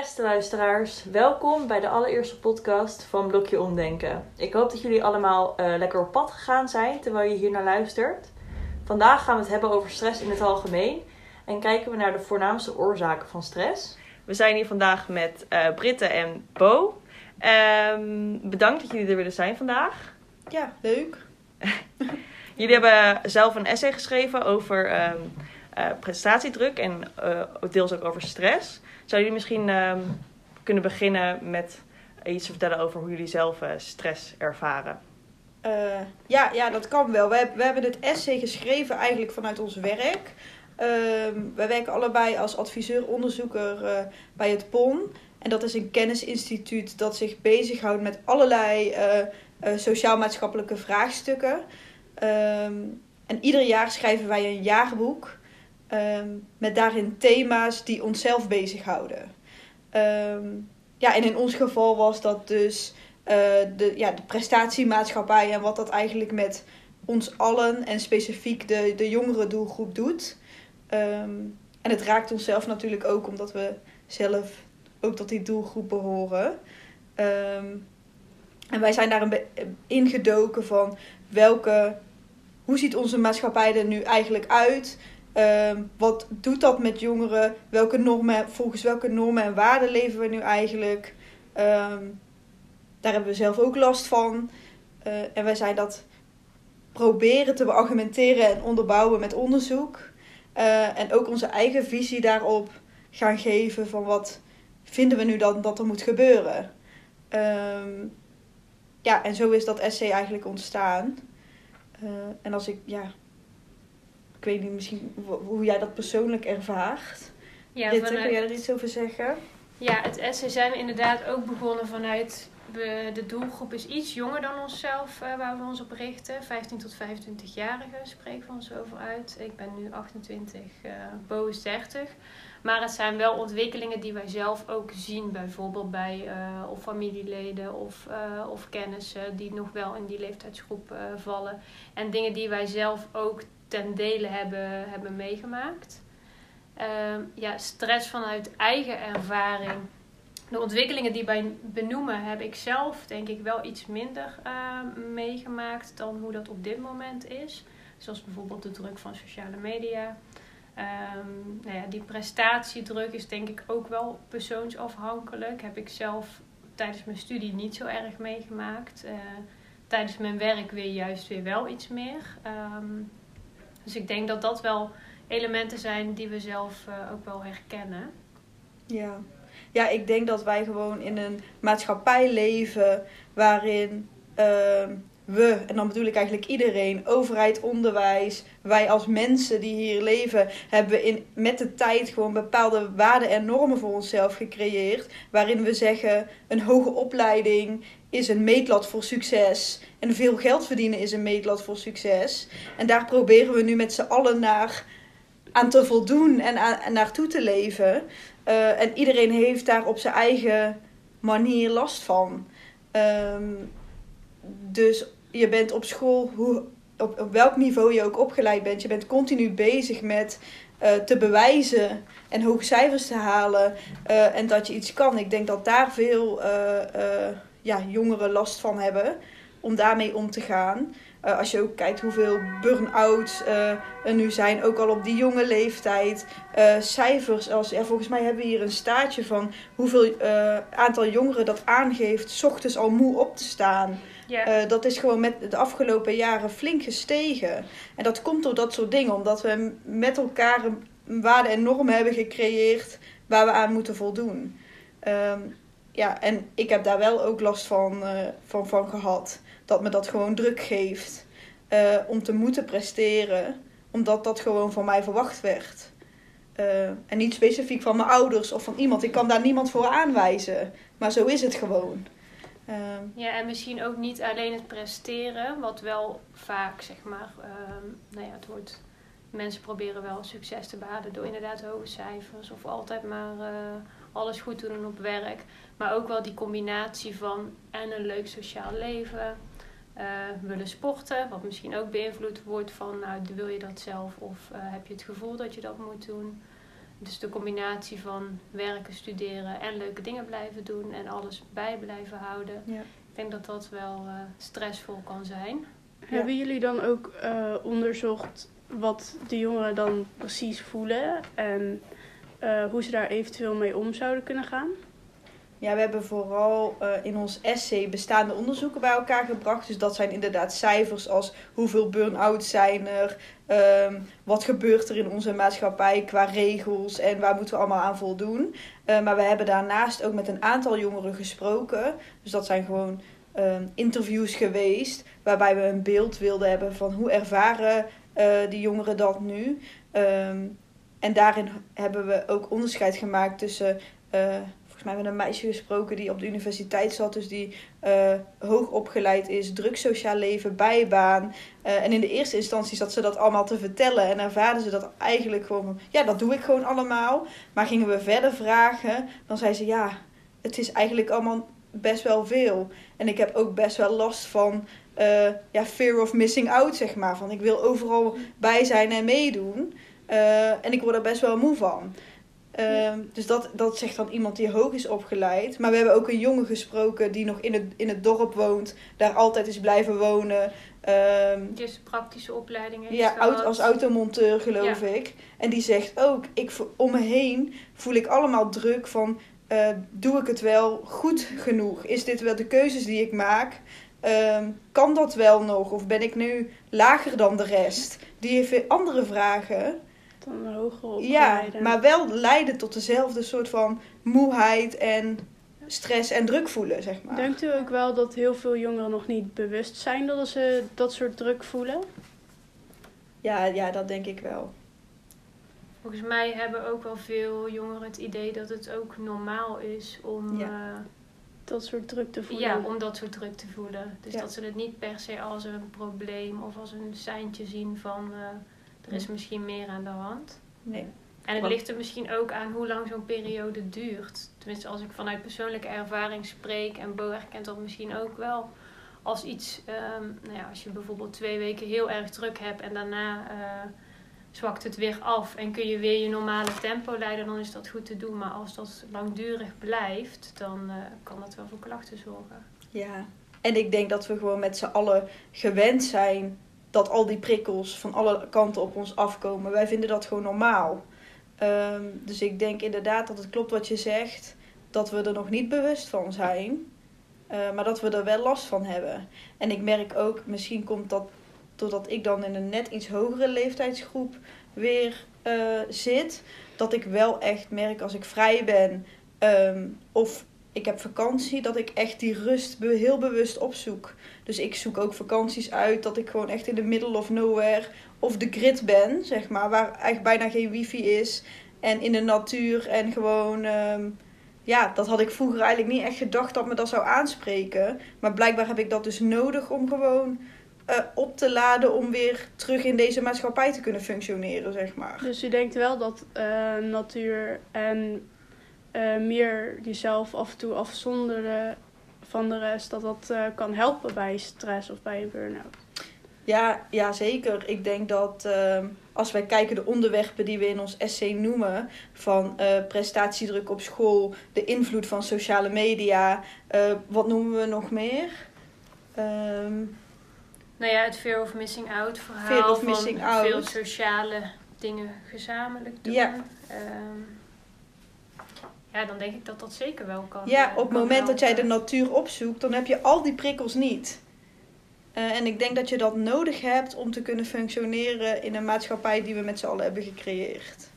Beste luisteraars, welkom bij de allereerste podcast van Blokje Omdenken. Ik hoop dat jullie allemaal eh, lekker op pad gegaan zijn terwijl je hier naar luistert. Vandaag gaan we het hebben over stress in het algemeen en kijken we naar de voornaamste oorzaken van stress. We zijn hier vandaag met uh, Britte en Bo. Ehm, bedankt dat jullie er willen zijn vandaag. Ja, leuk. jullie hebben zelf een essay geschreven over ehm, eh, prestatiedruk en deels ook over stress. Zou jullie misschien ehm, kunnen beginnen met iets te vertellen over hoe jullie zelf uh, stress ervaren? Ja, ja, dat kan wel. We, we hebben het essay geschreven eigenlijk vanuit ons werk. Uh, wij werken allebei als adviseur-onderzoeker bij het PON. En dat is een kennisinstituut dat zich bezighoudt met allerlei sociaal-maatschappelijke vraagstukken. Um, en ieder jaar schrijven wij een jaarboek. Um, met daarin thema's die onszelf bezighouden. Um, ja, en in ons geval was dat dus uh, de, ja, de prestatiemaatschappij en wat dat eigenlijk met ons allen en specifiek de, de jongere doelgroep doet. Um, en het raakt onszelf natuurlijk ook omdat we zelf ook tot die doelgroep behoren. en wij zijn daar ingedoken van welke, hoe ziet onze maatschappij er nu eigenlijk uit? Um, wat doet dat met jongeren? Welke normen, volgens welke normen en waarden leven we nu eigenlijk? Um, daar hebben we zelf ook last van. Uh, en wij zijn dat proberen te beargumenteren en onderbouwen met onderzoek. Uh, en ook onze eigen visie daarop gaan geven van wat vinden we nu dan dat er moet gebeuren. Um, ja, en zo is dat essay eigenlijk ontstaan. Uh, en als ik, ja, weet niet misschien hoe jij dat persoonlijk ervaart. Ja, vanuit... kun jij er iets over zeggen? Ja, het essay zijn we inderdaad ook begonnen vanuit... We, de doelgroep is iets jonger dan onszelf, uh, waar we ons op richten. 15 tot 25-jarigen spreken we ons over uit. Ik ben nu 28, uh, Bo is 30. Maar het zijn wel ontwikkelingen die wij zelf ook zien. Bijvoorbeeld bij uh, of familieleden of, uh, of kennissen die nog wel in die leeftijdsgroep vallen. En dingen die wij zelf ook ten dele hebben, hebben meegemaakt. Uh, ja, stress vanuit eigen ervaring. De ontwikkelingen die wij benoemen heb ik zelf denk ik wel iets minder uh, meegemaakt dan hoe dat op dit moment is. Zoals bijvoorbeeld de druk van sociale media. Um, nou ja, die prestatiedruk is denk ik ook wel persoonsafhankelijk. Heb ik zelf tijdens mijn studie niet zo erg meegemaakt. Uh, tijdens mijn werk weer juist weer wel iets meer. Um, dus ik denk dat dat wel elementen zijn die we zelf uh, ook wel herkennen. Ja. ja, ik denk dat wij gewoon in een maatschappij leven waarin uh, we, en dan bedoel ik eigenlijk iedereen, overheid, onderwijs, wij als mensen die hier leven, hebben in, met de tijd gewoon bepaalde waarden en normen voor onszelf gecreëerd. Waarin we zeggen: een hoge opleiding is een meetlat voor succes. En veel geld verdienen is een meetlat voor succes. En daar proberen we nu met z'n allen naar aan te voldoen en, aan, en naartoe te leven. Uh, en iedereen heeft daar op zijn eigen manier last van. Um, dus je bent op school, hoe, op, op welk niveau je ook opgeleid bent, je bent continu bezig met uh, te bewijzen en hoge cijfers te halen uh, en dat je iets kan. Ik denk dat daar veel ja, jongeren last van hebben om daarmee om te gaan. Uh, als je ook kijkt hoeveel burn-outs uh, er nu zijn, ook al op die jonge leeftijd. Uh, cijfers, als, ja, volgens mij hebben we hier een staartje van hoeveel aantal jongeren dat aangeeft, s ochtends al moe op te staan. Yeah. dat is gewoon met de afgelopen jaren flink gestegen. En dat komt door dat soort dingen, omdat we met elkaar een waarde en normen hebben gecreëerd waar we aan moeten voldoen. Um, ja, en ik heb daar wel ook last van, uh, van, van gehad. Dat me dat gewoon druk geeft uh, om te moeten presteren, omdat dat gewoon van mij verwacht werd. Uh, en niet specifiek van mijn ouders of van iemand. Ik kan daar niemand voor aanwijzen. Maar zo is het gewoon. ja, en misschien ook niet alleen het presteren, wat wel vaak, zeg maar, nou ja, het wordt. Mensen proberen wel succes te behalen door inderdaad hoge cijfers of altijd maar alles goed doen op werk. Maar ook wel die combinatie van en een leuk sociaal leven, uh, willen sporten, wat misschien ook beïnvloed wordt van, nou, wil je dat zelf of uh, heb je het gevoel dat je dat moet doen? dus de combinatie van werken, studeren en leuke dingen blijven doen en alles bij blijven houden. Ja. Ik denk dat dat wel eh, stressvol kan zijn. Hebben jullie dan ook eh, onderzocht wat de jongeren dan precies voelen en eh, hoe ze daar eventueel mee om zouden kunnen gaan? Ja, we hebben vooral eh, in ons essay bestaande onderzoeken bij elkaar gebracht. Dus dat zijn inderdaad cijfers als hoeveel burn-outs zijn er, ehm, wat gebeurt er in onze maatschappij qua regels en waar moeten we allemaal aan voldoen. Eh, maar we hebben daarnaast ook met een aantal jongeren gesproken. Dus dat zijn gewoon ehm, interviews geweest waarbij we een beeld wilden hebben van hoe ervaren die jongeren dat nu. Ehm, en daarin hebben we ook onderscheid gemaakt tussen eh, volgens mij met een meisje gesproken die op de universiteit zat. Dus die eh, hoog opgeleid is, druk sociaal leven, bijbaan. Eh, en in de eerste instantie zat ze dat allemaal te vertellen. En ervaarde ze dat eigenlijk gewoon van, ja, dat doe ik gewoon allemaal. Maar gingen we verder vragen, dan zei ze, ja, het is eigenlijk allemaal best wel veel. En ik heb ook best wel last van, ja, fear of missing out, zeg maar. Van, ik wil overal bij zijn en meedoen. Eh, en ik word er best wel moe van. Ehm, dus dat, dat zegt dan iemand die hoog is opgeleid. Maar we hebben ook een jongen gesproken die nog in het, in het dorp woont. Daar altijd is blijven wonen. Ehm, Dus praktische opleiding heeft ja, gehad. als automonteur geloof Ja. ik. En die zegt ook, ik, om me heen voel ik allemaal druk van... eh, doe ik het wel goed genoeg? Is dit wel de keuzes die ik maak? Ehm, kan dat wel nog? Of ben ik nu lager dan de rest? Die heeft weer andere vragen. Dan hoger Ja, maar wel leiden tot dezelfde soort van moeheid en stress en druk voelen, zeg maar. Denkt u ook wel dat heel veel jongeren nog niet bewust zijn dat ze dat soort druk voelen? Ja, ja, dat denk ik wel. Volgens mij hebben ook wel veel jongeren het idee dat het ook normaal is om, Ja. eh, Dat soort druk te voelen? ja, om dat soort druk te voelen. Dus Ja. dat ze het niet per se als een probleem of als een seintje zien van eh, er is misschien meer aan de hand. Nee. En het Want- ligt er misschien ook aan hoe lang zo'n periode duurt. Tenminste, als ik vanuit persoonlijke ervaring spreek en Bo herkent dat misschien ook wel als iets, ehm, nou ja, als je bijvoorbeeld twee weken heel erg druk hebt en daarna eh, zwakt het weer af en kun je weer je normale tempo leiden, dan is dat goed te doen. Maar als dat langdurig blijft, dan eh, kan dat wel voor klachten zorgen. Ja. En ik denk dat we gewoon met z'n allen gewend zijn dat al die prikkels van alle kanten op ons afkomen. Wij vinden dat gewoon normaal. Ehm, dus ik denk inderdaad dat het klopt wat je zegt. Dat we er nog niet bewust van zijn. eh, maar dat we er wel last van hebben. En ik merk ook, misschien komt dat doordat ik dan in een net iets hogere leeftijdsgroep weer eh, zit. Dat ik wel echt merk als ik vrij ben ehm, of ik heb vakantie, dat ik echt die rust heel bewust opzoek. Dus ik zoek ook vakanties uit dat ik gewoon echt in de middle of nowhere of de grid ben, zeg maar, waar eigenlijk bijna geen wifi is. En in de natuur en gewoon, ehm, ja, dat had ik vroeger eigenlijk niet echt gedacht dat me dat zou aanspreken. Maar blijkbaar heb ik dat dus nodig om gewoon eh, op te laden om weer terug in deze maatschappij te kunnen functioneren, zeg maar. Dus u denkt wel dat eh, natuur en eh, meer jezelf af en toe afzonderen van de rest, dat dat eh, kan helpen bij stress of bij een burn-out? Ja, ja, zeker. Ik denk dat ehm, als wij kijken de onderwerpen die we in ons essay noemen, van eh, prestatiedruk op school, de invloed van sociale media, eh, wat noemen we nog meer? Ehm, Nou ja, het fear of missing out verhaal Fear of van missing veel out. sociale dingen gezamenlijk doen. Ja. Ehm, ja, dan denk ik dat dat zeker wel kan. ja, eh, op het moment dat jij de natuur opzoekt, dan heb je al die prikkels niet. Eh, en ik denk dat je dat nodig hebt om te kunnen functioneren in een maatschappij die we met z'n allen hebben gecreëerd.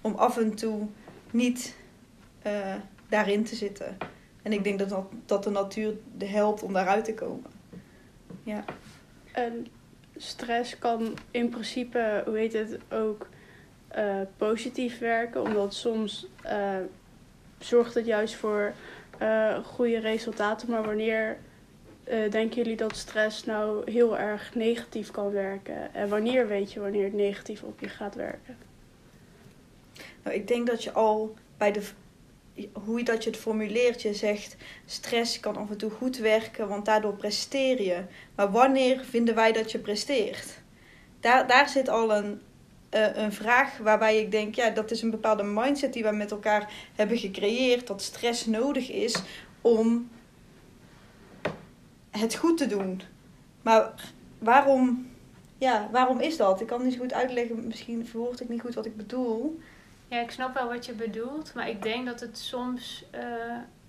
Om af en toe niet eh, daarin te zitten. En ik denk dat, dat, dat de natuur de helpt om daaruit te komen. Ja. En stress kan in principe, hoe heet het, ook eh, positief werken. Omdat soms eh, zorgt het juist voor eh, goede resultaten. Maar wanneer eh, denken jullie dat stress nou heel erg negatief kan werken? En wanneer weet je wanneer het negatief op je gaat werken? Nou, ik denk dat je al bij de hoe je dat je het formuleert, je zegt stress kan af en toe goed werken, want daardoor presteer je. Maar wanneer vinden wij dat je presteert? Daar, daar zit al een, eh, een vraag waarbij ik denk, ja, dat is een bepaalde mindset die we met elkaar hebben gecreëerd. Dat stress nodig is om het goed te doen. Maar waarom, ja, waarom is dat? Ik kan niet zo goed uitleggen. Misschien verwoord ik niet goed wat ik bedoel. Ja, ik snap wel wat je bedoelt, maar ik denk dat het soms eh,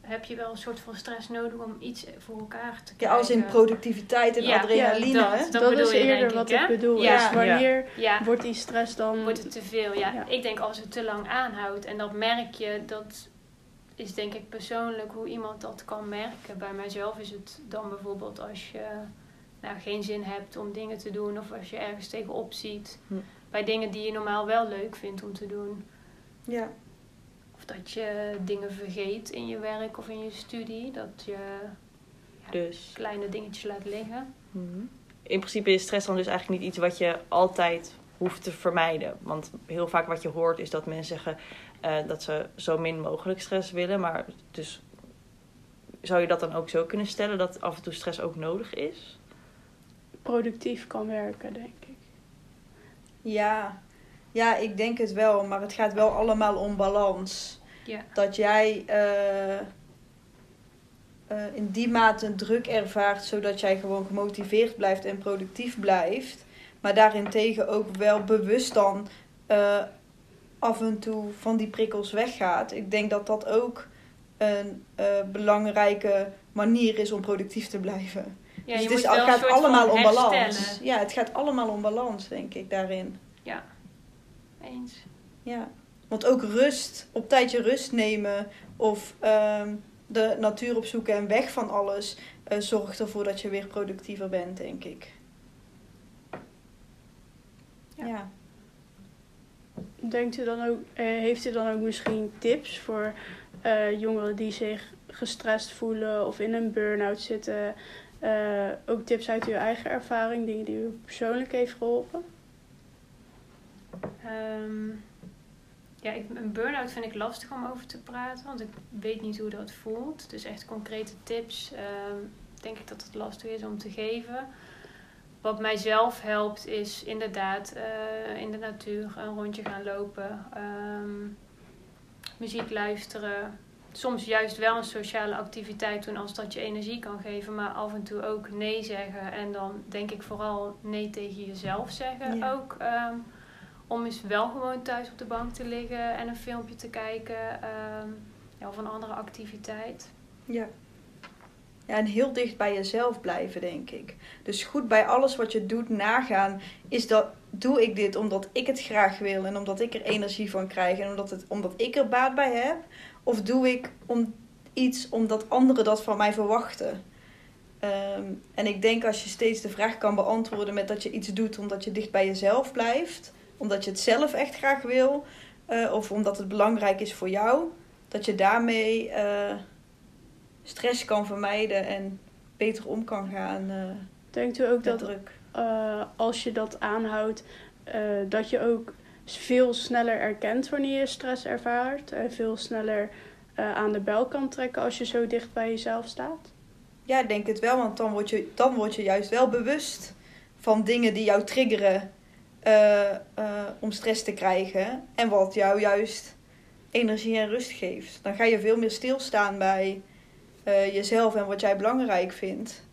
heb je wel een soort van stress nodig om iets voor elkaar te Ja, krijgen. als in productiviteit en Ja, adrenaline. ja, hè? dat- is je, eerder denk wat ik, bedoel. Ja. Is wanneer Ja, wordt die stress dan... wordt het te veel. Ja. Ja. ik denk als het te lang aanhoudt en dat merk je, dat is denk ik persoonlijk hoe iemand dat kan merken. Bij mijzelf is het dan bijvoorbeeld als je nou, geen zin hebt om dingen te doen of als je ergens tegenop ziet. Hm. Bij dingen die je normaal wel leuk vindt om te doen. Ja. Dat je dingen vergeet in je werk of in je studie. Dat je Dus kleine dingetjes laat liggen. mhm. in principe is stress dan dus eigenlijk niet iets wat je altijd hoeft te vermijden. Want heel vaak wat je hoort is dat mensen zeggen eh, dat ze zo min mogelijk stress willen. Maar dus zou je dat dan ook zo kunnen stellen dat af en toe stress ook nodig is? productief kan werken, denk ik. Ja. Ja, ik denk het wel. Maar het gaat wel allemaal om balans. Ja. Dat jij eh, eh, in die mate een druk ervaart, zodat jij gewoon gemotiveerd blijft en productief blijft. Maar daarentegen ook wel bewust dan eh, af en toe van die prikkels weggaat. Ik denk dat dat ook een belangrijke manier is om productief te blijven. Ja, dus het, is, het gaat allemaal om balans. Ja, het gaat allemaal om balans, denk ik, daarin. Eens. Ja, want ook rust, op tijd je rust nemen of ehm, de natuur opzoeken en weg van alles eh, zorgt ervoor dat je weer productiever bent, denk ik. Ja. Ja. Denkt u dan ook, eh, heeft u dan ook misschien tips voor eh, jongeren die zich gestrest voelen of in een burn-out zitten? Eh, ook tips uit uw eigen ervaring, dingen die u persoonlijk heeft geholpen? Ehm, ja, ik, een burn-out vind ik lastig om over te praten, want ik weet niet hoe dat voelt. Dus echt concrete tips, ehm, denk ik dat het lastig is om te geven. Wat mijzelf helpt is inderdaad eh, in de natuur een rondje gaan lopen, ehm, muziek luisteren. Soms juist wel een sociale activiteit doen als dat je energie kan geven, maar af en toe ook nee zeggen. En dan denk ik vooral nee tegen jezelf zeggen Ja. ook. Om eens wel gewoon thuis op de bank te liggen en een filmpje te kijken ehm, of een andere activiteit. Ja. Ja, en heel dicht bij jezelf blijven, denk ik. Dus goed bij alles wat je doet nagaan, is dat, doe ik dit omdat ik het graag wil en omdat ik er energie van krijg en omdat, het, omdat ik er baat bij heb? Of doe ik om iets omdat anderen dat van mij verwachten? Ehm, en ik denk als je steeds de vraag kan beantwoorden met dat je iets doet omdat je dicht bij jezelf blijft, omdat je het zelf echt graag wil, eh, of omdat het belangrijk is voor jou, dat je daarmee eh, stress kan vermijden en beter om kan gaan eh Denkt u ook dat druk. als je dat aanhoudt, dat je ook veel sneller erkent wanneer je stress ervaart en veel sneller aan de bel kan trekken als je zo dicht bij jezelf staat? Ja, ik denk het wel, want dan word je, dan word je juist wel bewust van dingen die jou triggeren eh, eh, om stress te krijgen. En wat jou juist energie en rust geeft. Dan ga je veel meer stilstaan bij eh, jezelf en wat jij belangrijk vindt.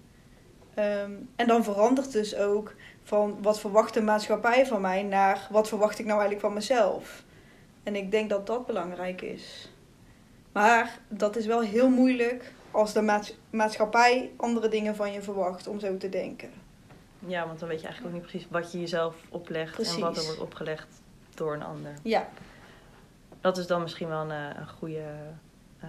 Ehm, en dan verandert dus ook van wat verwacht de maatschappij van mij naar wat verwacht ik nou eigenlijk van mezelf. En ik denk dat dat belangrijk is. Maar dat is wel heel moeilijk als de maats- maatschappij andere dingen van je verwacht om zo te denken. Ja, want dan weet je eigenlijk ook niet precies wat je jezelf oplegt en wat er wordt opgelegd door een ander. Ja, Dat is dan misschien wel een, eh, een goede. eh,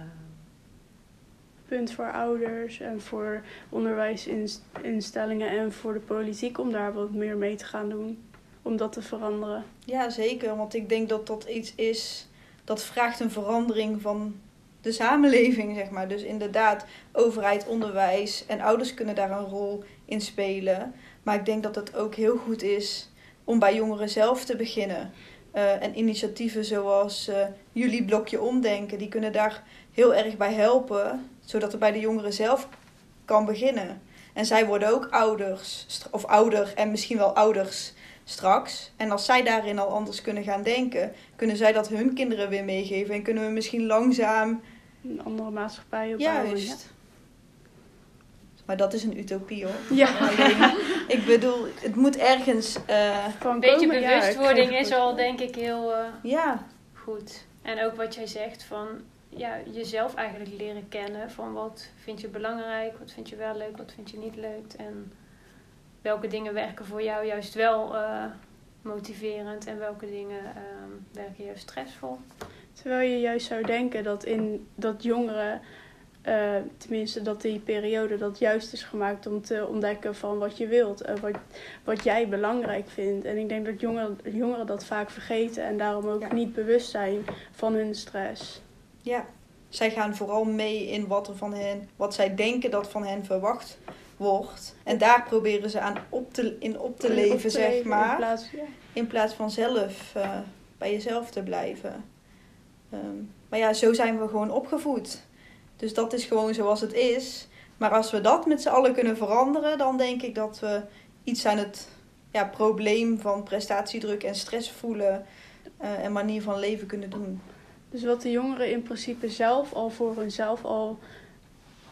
Punt voor ouders en voor onderwijsinstellingen en voor de politiek om daar wat meer mee te gaan doen. Om dat te veranderen. ja, zeker. Want ik denk dat dat iets is dat vraagt een verandering van de samenleving, zeg maar. Dus inderdaad, overheid, onderwijs en ouders kunnen daar een rol in spelen. Maar ik denk dat het ook heel goed is om bij jongeren zelf te beginnen. Eh, en initiatieven zoals eh, jullie blokje omdenken, die kunnen daar heel erg bij helpen, zodat het bij de jongeren zelf kan beginnen. En zij worden ook ouders, of ouder en misschien wel ouders straks. En als zij daarin al anders kunnen gaan denken, kunnen zij dat hun kinderen weer meegeven. En kunnen we misschien langzaam. Een andere maatschappij opbouwen. Juist. Maar dat is een utopie hoor. Ja. Ik- bedoel, het moet ergens. eh, Van Een beetje komen, bewustwording is al denk ik heel eh, ja, goed. En ook wat jij zegt van ja, jezelf eigenlijk leren kennen. Van wat vind je belangrijk, wat vind je wel leuk, wat vind je niet leuk. En welke dingen werken voor jou juist wel eh, motiverend en welke dingen ehm, werken juist stressvol. Terwijl je juist zou denken dat in dat jongeren, eh, tenminste dat die periode dat juist is gemaakt om te ontdekken van wat je wilt en wat, wat jij belangrijk vindt. En ik denk dat jongeren, jongeren dat vaak vergeten en daarom ook Ja. niet bewust zijn van hun stress. ja. Zij gaan vooral mee in wat er van hen, wat zij denken dat van hen verwacht wordt. En daar proberen ze aan op te, in op te leven, op te zeg leven In maar. plaats, ja. In plaats van zelf eh, bij jezelf te blijven. Ehm, maar ja, zo zijn we gewoon opgevoed. Dus dat is gewoon zoals het is. Maar als we dat met z'n allen kunnen veranderen, dan denk ik dat we iets aan het ja, probleem van prestatiedruk en stress voelen eh, en manier van leven kunnen doen. Dus wat de jongeren in principe zelf al voor hunzelf al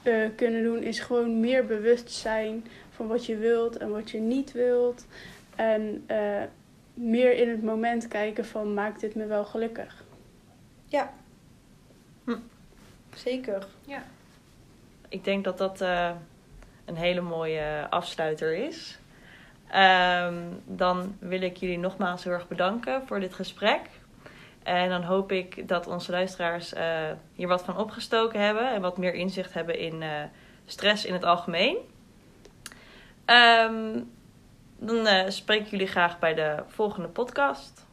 eh, kunnen doen, is gewoon meer bewust zijn van wat je wilt en wat je niet wilt. En eh, meer in het moment kijken van maakt dit me wel gelukkig. Zeker. Ik denk dat dat eh, een hele mooie afsluiter is. Ehm, dan wil ik jullie nogmaals heel erg bedanken voor dit gesprek. En dan hoop ik dat onze luisteraars eh, hier wat van opgestoken hebben en wat meer inzicht hebben in eh, stress in het algemeen. Ehm, dan spreek ik jullie graag bij de volgende podcast.